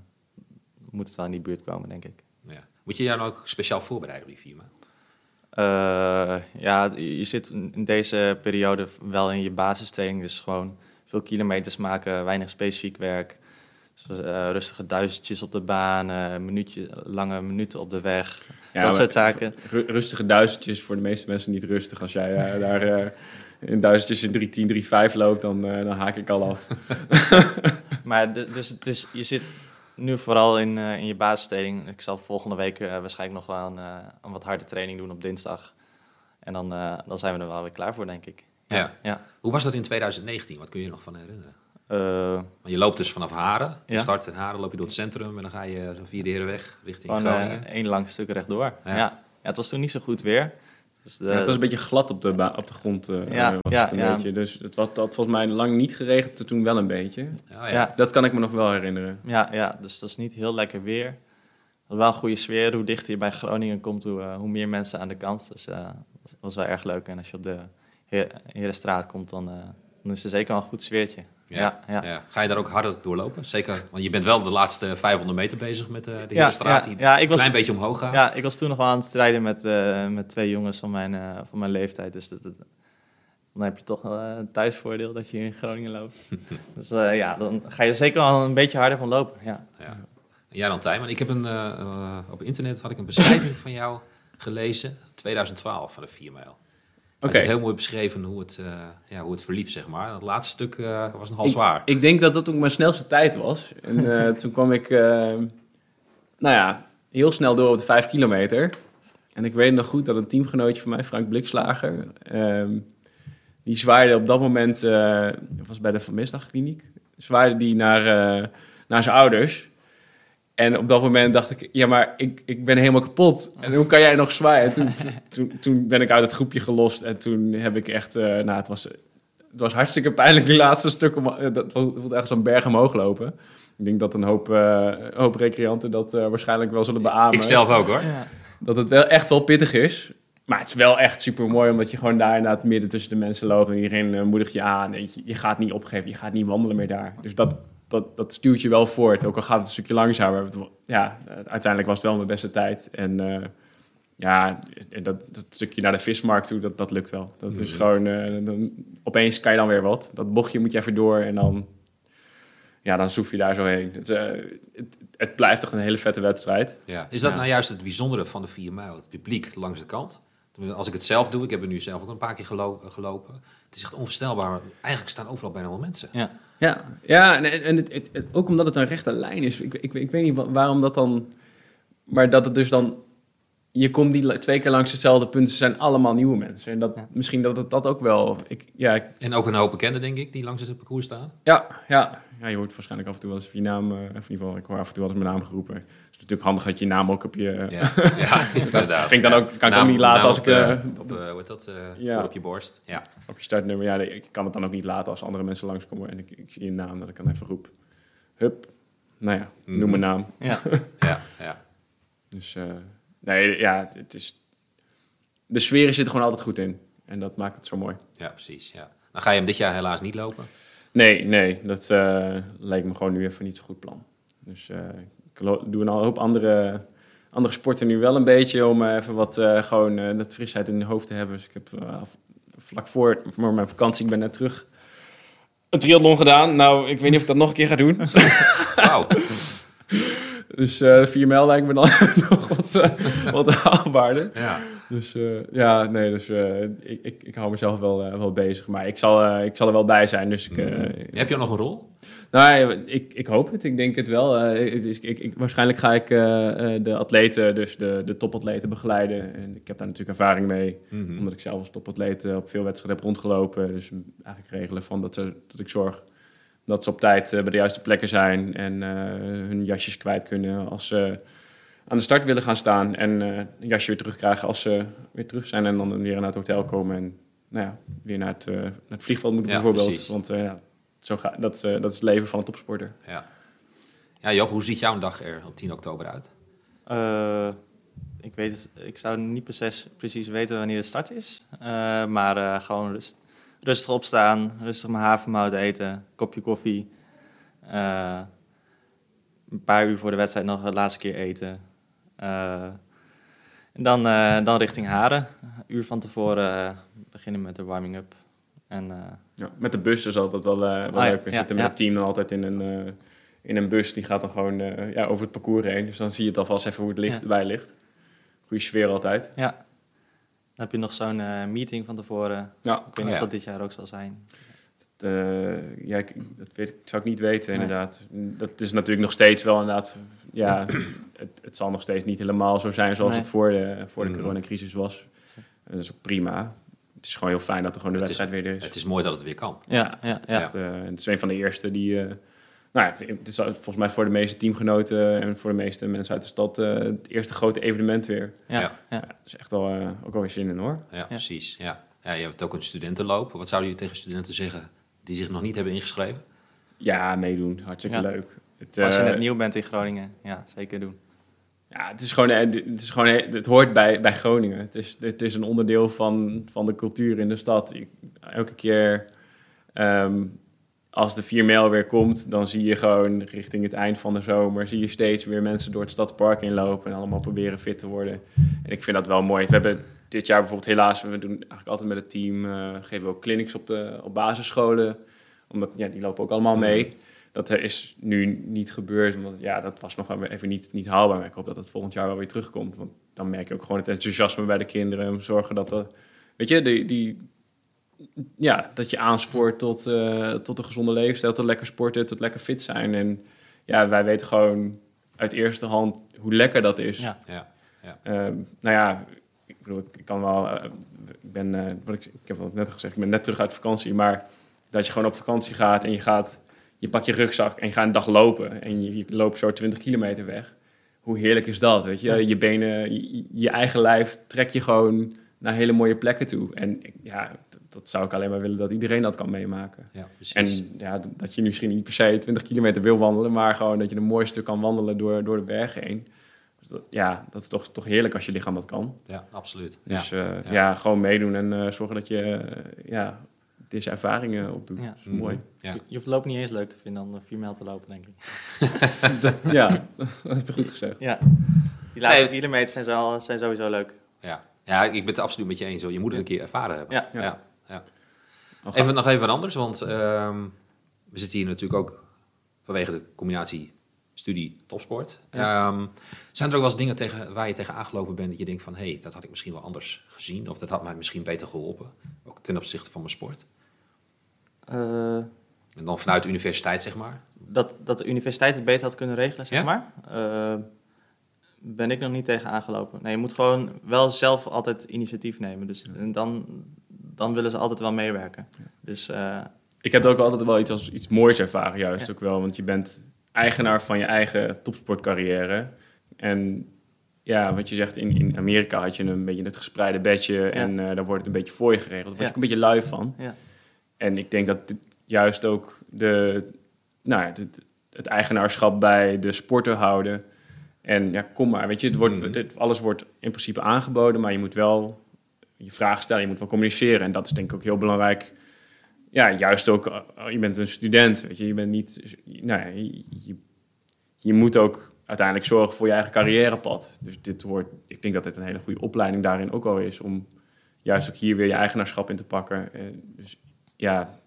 moet het wel in die buurt komen, denk ik. Ja. Moet je jou nou ook speciaal voorbereiden op die 4 mijl? Eh, ja, je zit in deze periode wel in je basistraining, dus gewoon veel kilometers maken, weinig specifiek werk. Dus, eh, rustige duizendjes op de baan, minuutje, lange minuten op de weg, ja, dat soort zaken. ru- Rustige duizendjes voor de meeste mensen niet rustig. Als jij daar eh, in duizendjes in 310, 35 loopt, dan, eh, dan haak ik al af. Maar dus het is, je zit nu vooral in, eh, in je basistraining. Ik zal volgende week eh, waarschijnlijk nog wel een, eh, een wat harde training doen op dinsdag. En dan, eh, dan zijn we er wel weer klaar voor, denk ik. Ja. Ja. Hoe was dat in 2019? Wat kun je je nog van herinneren? Eh, je loopt dus vanaf Haren. Je Ja. start in Haren, loop je door het centrum en dan ga je zo via de Herenweg richting gewoon Groningen. één lang stuk rechtdoor. Ja. Ja. Ja. het was toen niet zo goed weer. Dus de- Ja, het was een beetje glad op de, op de grond. eh, Ja, was ja, het een ja. beetje. Dus het was, dat volgens mij lang niet geregend, toen wel een beetje. Ja, ja. ja, Dat kan ik me nog wel herinneren. ja, ja, dus dat is niet heel lekker weer. Wel een goede sfeer. Hoe dichter je bij Groningen komt, hoe, eh, hoe meer mensen aan de kant. Dus eh, dat was wel erg leuk. En als je op de Herenstraat komt, dan, eh, dan is er zeker wel een goed sfeertje. Ja, ja. Ja. Ga je daar ook harder doorlopen? Zeker, want je bent wel de laatste 500 meter bezez met eh, de Ja, Herenstraat, ja, die ja, ik een klein beetje omhoog gaat. Ja, ik was toen nog wel aan het strijden met, eh, met twee jongens van mijn, eh, van mijn leeftijd. Dus dat, dat- dan heb je toch een thuisvoordeel dat je in Groningen loopt. dus ja, dan ga je er zeker wel een beetje harder van lopen. Ja. Ja. Jij dan, Tijmen? Ik heb een, op internet had ik een beschrijving van jou gelezen, 2012, van de 4 mijl. Oké. Je hebt heel mooi beschreven hoe het, eh, ja, hoe het verliep, zeg maar. Het laatste stuk eh, was nogal Ik- zwaar. Ik denk dat dat ook mijn snelste tijd was. En eh, toen kwam ik, eh, nou ja, heel snel door op de vijf kilometer. En ik weet nog goed dat een teamgenootje van mij, Frank Blikslager, ehm, die zwaaide op dat moment, eh was bij de Van Mistdagkliniek, zwaaide die naar, eh, naar zijn ouders. En op dat moment dacht ik, ja, maar ik, ik ben helemaal kapot. En hoe kan jij nog zwaaien? En toen, toen, toen ben ik uit het groepje gelost en toen heb ik echt, eh, nou, het was, het was hartstikke pijnlijk, die laatste stuk. Om, eh, dat voelde echt zo'n berg omhoog lopen. Ik denk dat een hoop, eh, een hoop recreanten dat eh, waarschijnlijk wel zullen beamen. Ik zelf ook, hoor. Ja. Dat het wel echt wel pittig is. Maar het is wel echt super mooi, omdat je gewoon daar inderdaad midden tussen de mensen loopt. En iedereen moedigt je aan. En je, je gaat niet opgeven, je gaat niet wandelen meer daar. Dus dat, dat, dat stuurt je wel voort. Ook al gaat het een stukje langzamer. Ja, uiteindelijk was het wel mijn beste tijd. En eh, ja, en dat, dat stukje naar de vismarkt toe, dat, dat lukt wel. Dat is Mhm. gewoon, eh, dan, opeens kan je dan weer wat. Dat bochtje moet je even door en dan, ja, dan zoef je daar zo heen. Het, eh, het, het blijft toch een hele vette wedstrijd. Ja. Is dat Ja. nou juist het bijzondere van de 4 mijl? Het publiek langs de kant. Als ik het zelf doe, ik heb er nu zelf ook een paar keer gelo- gelopen. Het is echt onvoorstelbaar. Eigenlijk staan overal bijna wel mensen. Ja. Ja, ja en, en het, het, het- ook omdat het een rechte lijn is. Ik, ik, ik weet niet wa- waarom dat dan... Maar dat het dus dan... Je komt die twee keer langs hetzelfde punt. Ze zijn allemaal nieuwe mensen. En dat, Ja. misschien dat het dat ook wel... Ik, ja, ik- En ook een hoop bekenden, denk ik, die langs het parcours staan. ja, ja, ja, je hoort waarschijnlijk af en toe wel eens je naam... eh, of in ieder geval, ik hoor af en toe wel eens mijn naam geroepen. Het is natuurlijk handig dat je je naam ook op je... Ja, ja inderdaad. Vind ik dan ook, kan ik Naam- ook niet laten als op ik... de- eh, op, eh, hoe heet dat? eh, Ja. voor op je borst. Ja. op je startnummer. Ja, ik kan het dan ook niet laten als andere mensen langskomen en ik, ik zie een naam dat ik dan even roep. Hup. Nou ja, noem Mhm. mijn naam. Ja. Ja, ja. Dus eh, nee, ja, het is. De sfeer zit er gewoon altijd goed in. En dat maakt het zo mooi. ja, precies. Ja. Dan ga je hem dit jaar helaas niet lopen. Nee, nee, dat eh, lijkt me gewoon nu even niet zo'n goed plan. Dus eh, ik lo- doe een hoop andere, andere sporten nu wel een beetje om eh, even wat eh, gewoon eh, dat frisheid in je hoofd te hebben. Dus ik heb vlak voor, voor mijn vakantie, ik ben net terug, een triathlon gedaan. Nou, ik weet niet of ik dat nog een keer ga doen. Wauw. Dus eh de 4 mijl lijkt me dan nog wat, eh, wat haalbaarder. Ja. Dus eh, ja, nee, dus eh, ik, ik, ik hou mezelf wel, eh, wel bezig. Maar ik zal, eh, ik zal er wel bij zijn. Dus ik, eh, Heb je nog een rol? nou, ik, ik hoop het. Ik denk het wel. Eh, ik, ik, waarschijnlijk ga ik eh, eh, de atleten, dus de, de topatleten begeleiden. En ik heb daar natuurlijk ervaring mee. Mhm. Omdat ik zelf als topatleet eh, op veel wedstrijden heb rondgelopen. Dus eigenlijk regelen van dat, ze, dat ik zorg dat ze op tijd eh, bij de juiste plekken zijn. En eh, hun jasjes kwijt kunnen als ze aan de start willen gaan staan. En eh, een jasje weer terugkrijgen als ze weer terug zijn. En dan weer naar het hotel komen. En nou ja, weer naar het, naar het vliegveld moeten Ja, bijvoorbeeld. precies. Want eh, ja, zo ga, dat, eh, dat is het leven van een topsporter. Ja. Ja, Job, hoe ziet jouw dag er op 10 oktober uit? Eh, ik, weet het, ik zou niet precies, precies weten wanneer de start is. Eh, maar eh, gewoon rust, rustig opstaan, rustig mijn havermout eten, kopje koffie. Eh, een paar uur voor de wedstrijd nog de laatste keer eten. Eh, en dan, eh, dan richting Haren. Een uur van tevoren beginnen met de warming-up. En Ja, met de bus is altijd wel, wel Ah, leuk. We ja, zitten met ja. het team dan altijd in een, in een bus. Die gaat dan gewoon ja, over het parcours heen. Dus dan zie je het alvast even hoe het licht, erbij ligt. Goede sfeer altijd. ja, dan heb je nog zo'n eh, meeting van tevoren. Ja, Ik weet niet Oh, of ja. dat dit jaar ook zal zijn. Eh, ja, ik, dat weet ik, zou ik niet weten, Nee. inderdaad. Dat is natuurlijk nog steeds wel inderdaad... Ja, het, het zal nog steeds niet helemaal zo zijn zoals Nee. het voor de, voor de Mhm. coronacrisis was. En dat is ook prima. Het is gewoon heel fijn dat er gewoon de Het is- wedstrijd weer er is. Het is mooi dat het weer kan. Ja, ja, ja. Echt, eh, het is een van de eerste die, eh, nou ja, het is volgens mij voor de meeste teamgenoten en voor de meeste mensen uit de stad eh, het eerste grote evenement weer. Ja, Ja. ja. Ja, dat is echt wel, eh, ook wel weer zin in hoor. Ja, precies. Ja. Ja, je hebt ook een studentenloop. Wat zouden jullie tegen studenten zeggen die zich nog niet hebben ingeschreven? Ja, meedoen. Hartstikke Ja. leuk. Het, Als je eh, net nieuw bent in Groningen, ja, zeker doen. Ja, het is gewoon, het is gewoon, het hoort bij, bij Groningen. Het is, het is een onderdeel van, van de cultuur in de stad. Ik- elke keer ehm, als de 4 mijl weer komt, dan zie je gewoon richting het eind van de zomer, zie je steeds weer mensen door het stadspark inlopen en allemaal proberen fit te worden. En ik vind dat wel mooi. We hebben dit jaar bijvoorbeeld helaas, we doen eigenlijk altijd met het team, eh, geven we ook clinics op, de, op basisscholen. Omdat, ja, die lopen ook allemaal mee. Dat is nu niet gebeurd, want ja, dat was nog even niet, niet haalbaar. Maar ik hoop dat het volgend jaar wel weer terugkomt. Want dan merk je ook gewoon het enthousiasme bij de kinderen. Zorgen dat er, weet je, die, die, ja, dat je aanspoort tot, eh, tot een gezonde leefstijl, tot lekker sporten, tot lekker fit zijn. En ja, wij weten gewoon uit eerste hand hoe lekker dat is. Ja. Ja. Ehm, nou ja, ik bedoel, ik kan wel. eh, ik ben, eh, wat ik, ik heb het net al gezegd, ik ben net terug uit vakantie, maar dat je gewoon op vakantie gaat en je gaat, je pakt je rugzak en je gaat een dag lopen en je, je loopt zo 20 kilometer weg. Hoe heerlijk is dat, weet je? Ja. Je benen, je, je eigen lijf trek je gewoon naar hele mooie plekken toe. En ja, dat, zou ik alleen maar willen dat iedereen dat kan meemaken. Ja, precies. En ja, dat je misschien niet per se 20 kilometer wil wandelen, maar gewoon dat je een mooi stuk kan wandelen door, door de bergen heen. Dus dat- ja, dat is toch, toch heerlijk als je lichaam dat kan. ja, absoluut. Dus ja. ja, ja. ja. gewoon meedoen en eh, zorgen dat je eh, ja, deze ervaringen opdoet. Ja. Dat is mooi. Ja. Je, je hoeft loop niet eens leuk te vinden om 4 mijl te lopen, denk ik. ja, dat heb je goed gezegd. Ja. Die laatste Nee, kilometers zijn, zo, zijn sowieso leuk. Ja. ja, ik ben het absoluut met je eens. Hoor. Je moet het een keer ervaren hebben. Ja. Ja. Even nog even wat anders, want ehm, we zitten hier natuurlijk ook vanwege de combinatie studie topsport. Ehm, zijn er ook wel eens dingen tegen, waar je tegen aangelopen bent dat je denkt van... hé, hey, dat had ik misschien wel anders gezien of dat had mij misschien beter geholpen, ook ten opzichte van mijn sport. Eh, En dan vanuit de universiteit, zeg maar. dat, dat de universiteit het beter had kunnen regelen, zeg Ja? maar. Eh, ben ik nog niet tegen aangelopen. Nee, je moet gewoon wel zelf altijd initiatief nemen. Dus en dan, dan willen ze altijd wel meewerken. Dus eh, Ik heb ook altijd wel iets als iets moois ervaren, juist Ja. ook wel. Want je bent eigenaar van je eigen topsportcarrière. En ja, wat je zegt, in, in Amerika had je een beetje het gespreide bedje. En eh daar wordt het een beetje voor je geregeld. Daar word ook een beetje lui van. ja. En ik denk dat dit juist ook de, nou ja, het, het eigenaarschap bij de sporten houden. En ja, kom maar, weet je, het wordt, Mhm. het- alles wordt in principe aangeboden, maar je moet wel je vragen stellen, je moet wel communiceren. En dat is denk ik ook heel belangrijk. Ja, juist ook, eh, je bent een student, weet je, je bent niet, nou ja, je, je, moet ook uiteindelijk zorgen voor je eigen carrièrepad. Dus dit wordt, ik denk dat dit een hele goede opleiding daarin ook wel is, om juist ook hier weer je eigenaarschap in te pakken. En dus ja,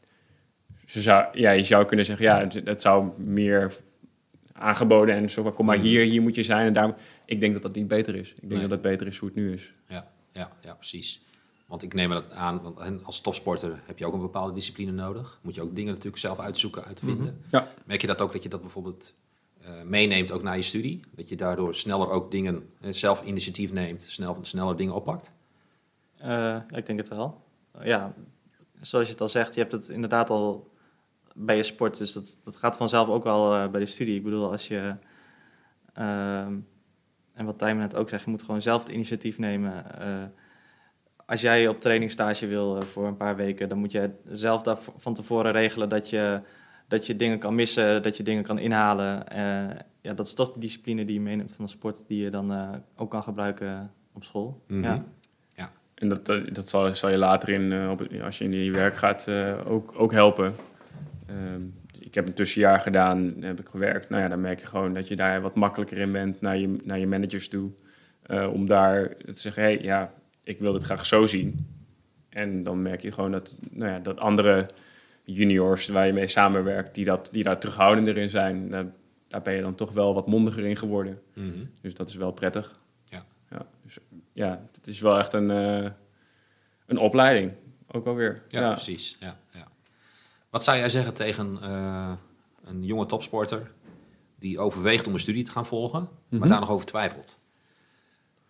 ze zou, ja, je zou kunnen zeggen, ja, het, het zou meer aangeboden en zo kom maar hier, hier moet je zijn. En daarom, ik denk dat dat niet beter is. Ik denk Nee. dat het beter is hoe het nu is. Ja, ja, ja, precies. Want ik neem dat aan, want als topsporter heb je ook een bepaalde discipline nodig. Moet je ook dingen natuurlijk zelf uitzoeken, uitvinden. Ja. Merk je dat ook dat je dat bijvoorbeeld eh, meeneemt ook naar je studie? Dat je daardoor sneller ook dingen, eh, zelf initiatief neemt, snel, sneller dingen oppakt? Eh, ja, ik denk het wel. ja, zoals je het al zegt, je hebt het inderdaad al bij je sport. Dus dat, dat gaat vanzelf ook wel bij de studie. Ik bedoel, als je... ehm, en wat Tijmen net ook zegt, je moet gewoon zelf het initiatief nemen. Als jij op trainingstage wil eh, voor een paar weken, dan moet je zelf daar van tevoren regelen dat je, dat je dingen kan missen, dat je dingen kan inhalen. Eh, ja, dat is toch de discipline die je meeneemt van de sport, die je dan eh, ook kan gebruiken op school. Mhm. Ja. En dat, dat, dat zal, zal je later in, eh, op, als je in je werk gaat, eh, ook, ook helpen. Ehm, ik heb een tussenjaar gedaan, heb ik gewerkt. Nou ja, dan merk je gewoon dat je daar wat makkelijker in bent naar je, naar je managers toe. Eh, om daar te zeggen, hé, hey, ja, ik wil dit graag zo zien. En dan merk je gewoon dat, nou ja, dat andere juniors waar je mee samenwerkt, die, dat, die daar terughoudender in zijn, daar, daar ben je dan toch wel wat mondiger in geworden. Mhm. Dus dat is wel prettig. Ja. ja, dus, ja het is wel echt een, eh, een opleiding. Ook alweer. Ja, precies. Ja, ja. Wat zou jij zeggen tegen eh, een jonge topsporter die overweegt om een studie te gaan volgen, maar Mhm. daar nog over twijfelt?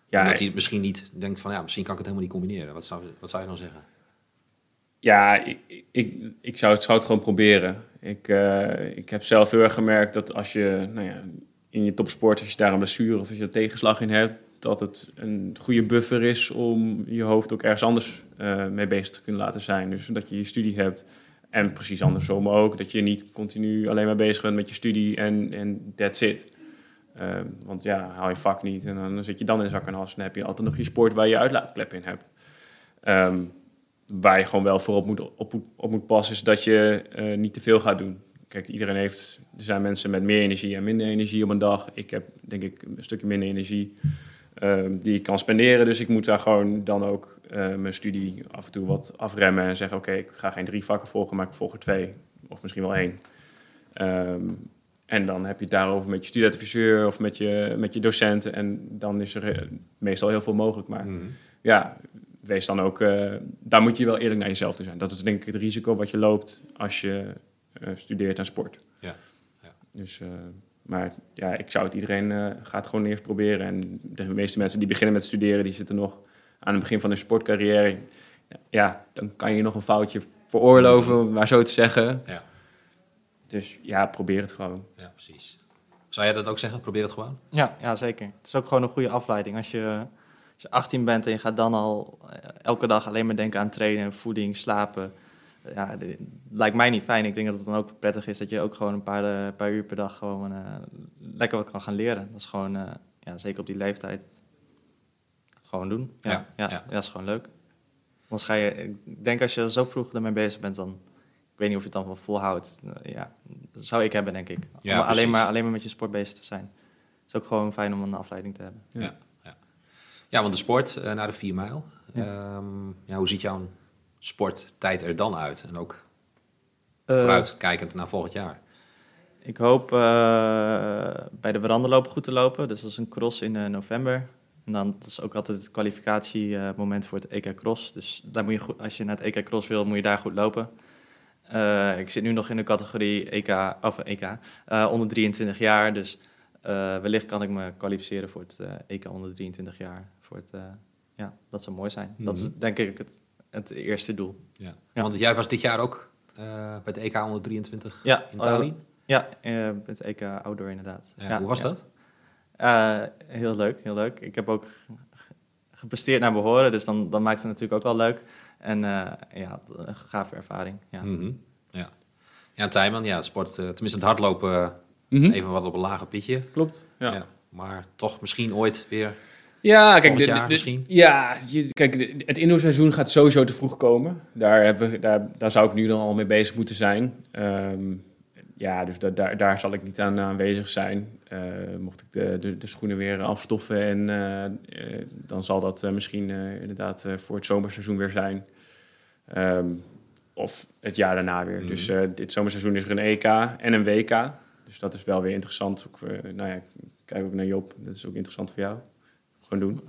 Ja, Omdat hij het misschien niet denkt van, ja, misschien kan ik het helemaal niet combineren. Wat zou, wat zou je dan zeggen? ja ik, ik, ik zou, het, zou het gewoon proberen. Ik, eh, ik heb zelf heel erg gemerkt dat als je nou ja, in je topsport, als je daar een blessure of als je er tegenslag in hebt, dat het een goede buffer is om je hoofd ook ergens anders eh, mee bezig te kunnen laten zijn. Dus dat je je studie hebt en precies andersom ook. Dat je niet continu alleen maar bezig bent met je studie en, en that's it. Uh, want ja, haal je vak niet en dan zit je dan in zak en as. En heb je altijd nog je sport waar je uitlaatklep in hebt. Um, waar je gewoon wel voor op moet, op, op moet passen, is dat je uh, niet te veel gaat doen. Kijk, iedereen heeft, er zijn mensen met meer energie en minder energie op een dag. Ik heb denk ik een stukje minder energie uh, die ik kan spenderen. Dus ik moet daar gewoon dan ook uh, mijn studie af en toe wat afremmen en zeggen: Oké, ik ga geen drie vakken volgen, maar ik volg er twee of misschien wel één. Um, en dan heb je het daarover met je studieadviseur of met je, met je docenten. En dan is er meestal heel veel mogelijk. Maar mm -hmm. ja, wees dan ook, uh, daar moet je wel eerlijk naar jezelf toe zijn. Dat is denk ik het risico wat je loopt als je uh, studeert aan sport. Ja. ja. Dus, uh, maar ja, ik zou het iedereen gaat gewoon eerst proberen. En de meeste mensen die beginnen met studeren, die zitten nog aan het begin van hun sportcarrière. Ja, dan kan je nog een foutje veroorloven, maar zo te zeggen. Ja. Dus ja, probeer het gewoon. Ja, precies. Zou jij dat ook zeggen? Probeer het gewoon? Ja, ja, zeker. Het is ook gewoon een goede afleiding. Als je als je 18 bent en je gaat dan al eh, elke dag alleen maar denken aan trainen, voeding, slapen. Ja, dat lijkt mij niet fijn. Ik denk dat het dan ook prettig is dat je ook gewoon een paar, uh, paar uur per dag gewoon uh, lekker wat kan gaan leren. Dat is gewoon, uh, ja, zeker op die leeftijd, gewoon doen. Ja, ja, ja, ja. dat is gewoon leuk. Anders ga je, ik denk als je zo vroeg ermee bezig bent, dan, weet niet of je het dan wel volhoudt. ja, dat zou ik hebben, denk ik. Ja, alleen, maar, alleen maar met je sport bezig te zijn. Het is ook gewoon fijn om een afleiding te hebben. Ja. Ja, want de sport uh, naar de 4 mijl. Ja. Um, ja, hoe ziet jouw sporttijd er dan uit? En ook uh, vooruitkijkend naar volgend jaar. Ik hoop uh, bij de veranderloop goed te lopen. Dus dat is een cross in november. En dan dat is ook altijd het kwalificatiemoment voor het EK Cross. Dus daar moet je goed, als je naar het EK Cross wil, moet je daar goed lopen. Ik zit nu nog in de categorie EK, of EK, onder 23 jaar. Dus wellicht kan ik me kwalificeren voor het EK onder 23 jaar voor het, ja, dat zou mooi zijn. Mm -hmm. Dat is denk ik het, het eerste doel. Ja. ja. Want jij was dit jaar ook bij het EK 123 ja, in? Uh, ja, het EK Outdoor inderdaad. Ja, ja hoe was dat? heel leuk, heel leuk. Ik heb ook gepresteerd naar behoren, dus dan, dan maakt het natuurlijk ook wel leuk. En ja, een gave ervaring. Ja, mm -hmm. ja. ja Tijman, ja, sport, tenminste het hardlopen, mm -hmm. even wat op een lager pitje. Klopt, ja. ja. Maar toch misschien ooit weer ja, kijk, de, de, misschien? Ja, kijk, het indoorseizoen gaat sowieso te vroeg komen. Daar, hebben, daar, daar zou ik nu dan al mee bezig moeten zijn. Um, ja, dus da, daar, daar zal ik niet aan aanwezig zijn. Uh, mocht ik de, de, de, schoenen weer afstoffen en uh, uh, dan zal dat misschien inderdaad voor het zomerseizoen weer zijn. Um, of het jaar daarna weer. Mm. Dus dit zomerseizoen is er een EK en een WK. Dus dat is wel weer interessant. Ook, nou ja, kijk ook naar Job. Dat is ook interessant voor jou. Gewoon doen.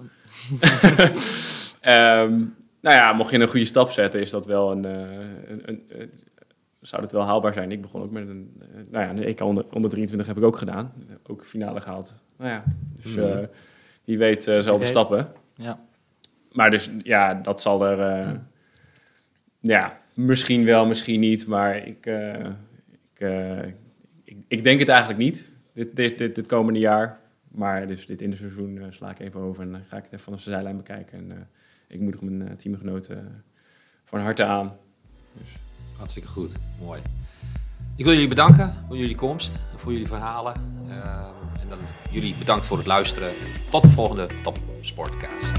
um, nou ja, mocht je een goede stap zetten, is dat wel een, een, een, een, zou het wel haalbaar zijn. Ik begon ook met een, uh, nou ja, een EK onder, onder 23 heb ik ook gedaan. Ook finale gehaald. Nou ja, dus uh, wie weet zal de stappen. Ja. Maar dus ja, dat zal er, ja. ja. misschien wel, misschien niet. Maar ik, ik, ik, ik, denk het eigenlijk niet, dit, dit, dit, dit komende jaar. Maar dus dit in het seizoen uh, sla ik even over en dan ga ik het even vanaf de zijlijn bekijken. En uh, ik moedig mijn uh, teamgenoten van harte aan. Dus. Hartstikke goed, mooi. Ik wil jullie bedanken voor jullie komst, voor jullie verhalen. Ehm, en dan jullie bedankt voor het luisteren. Tot de volgende Top Sportcast.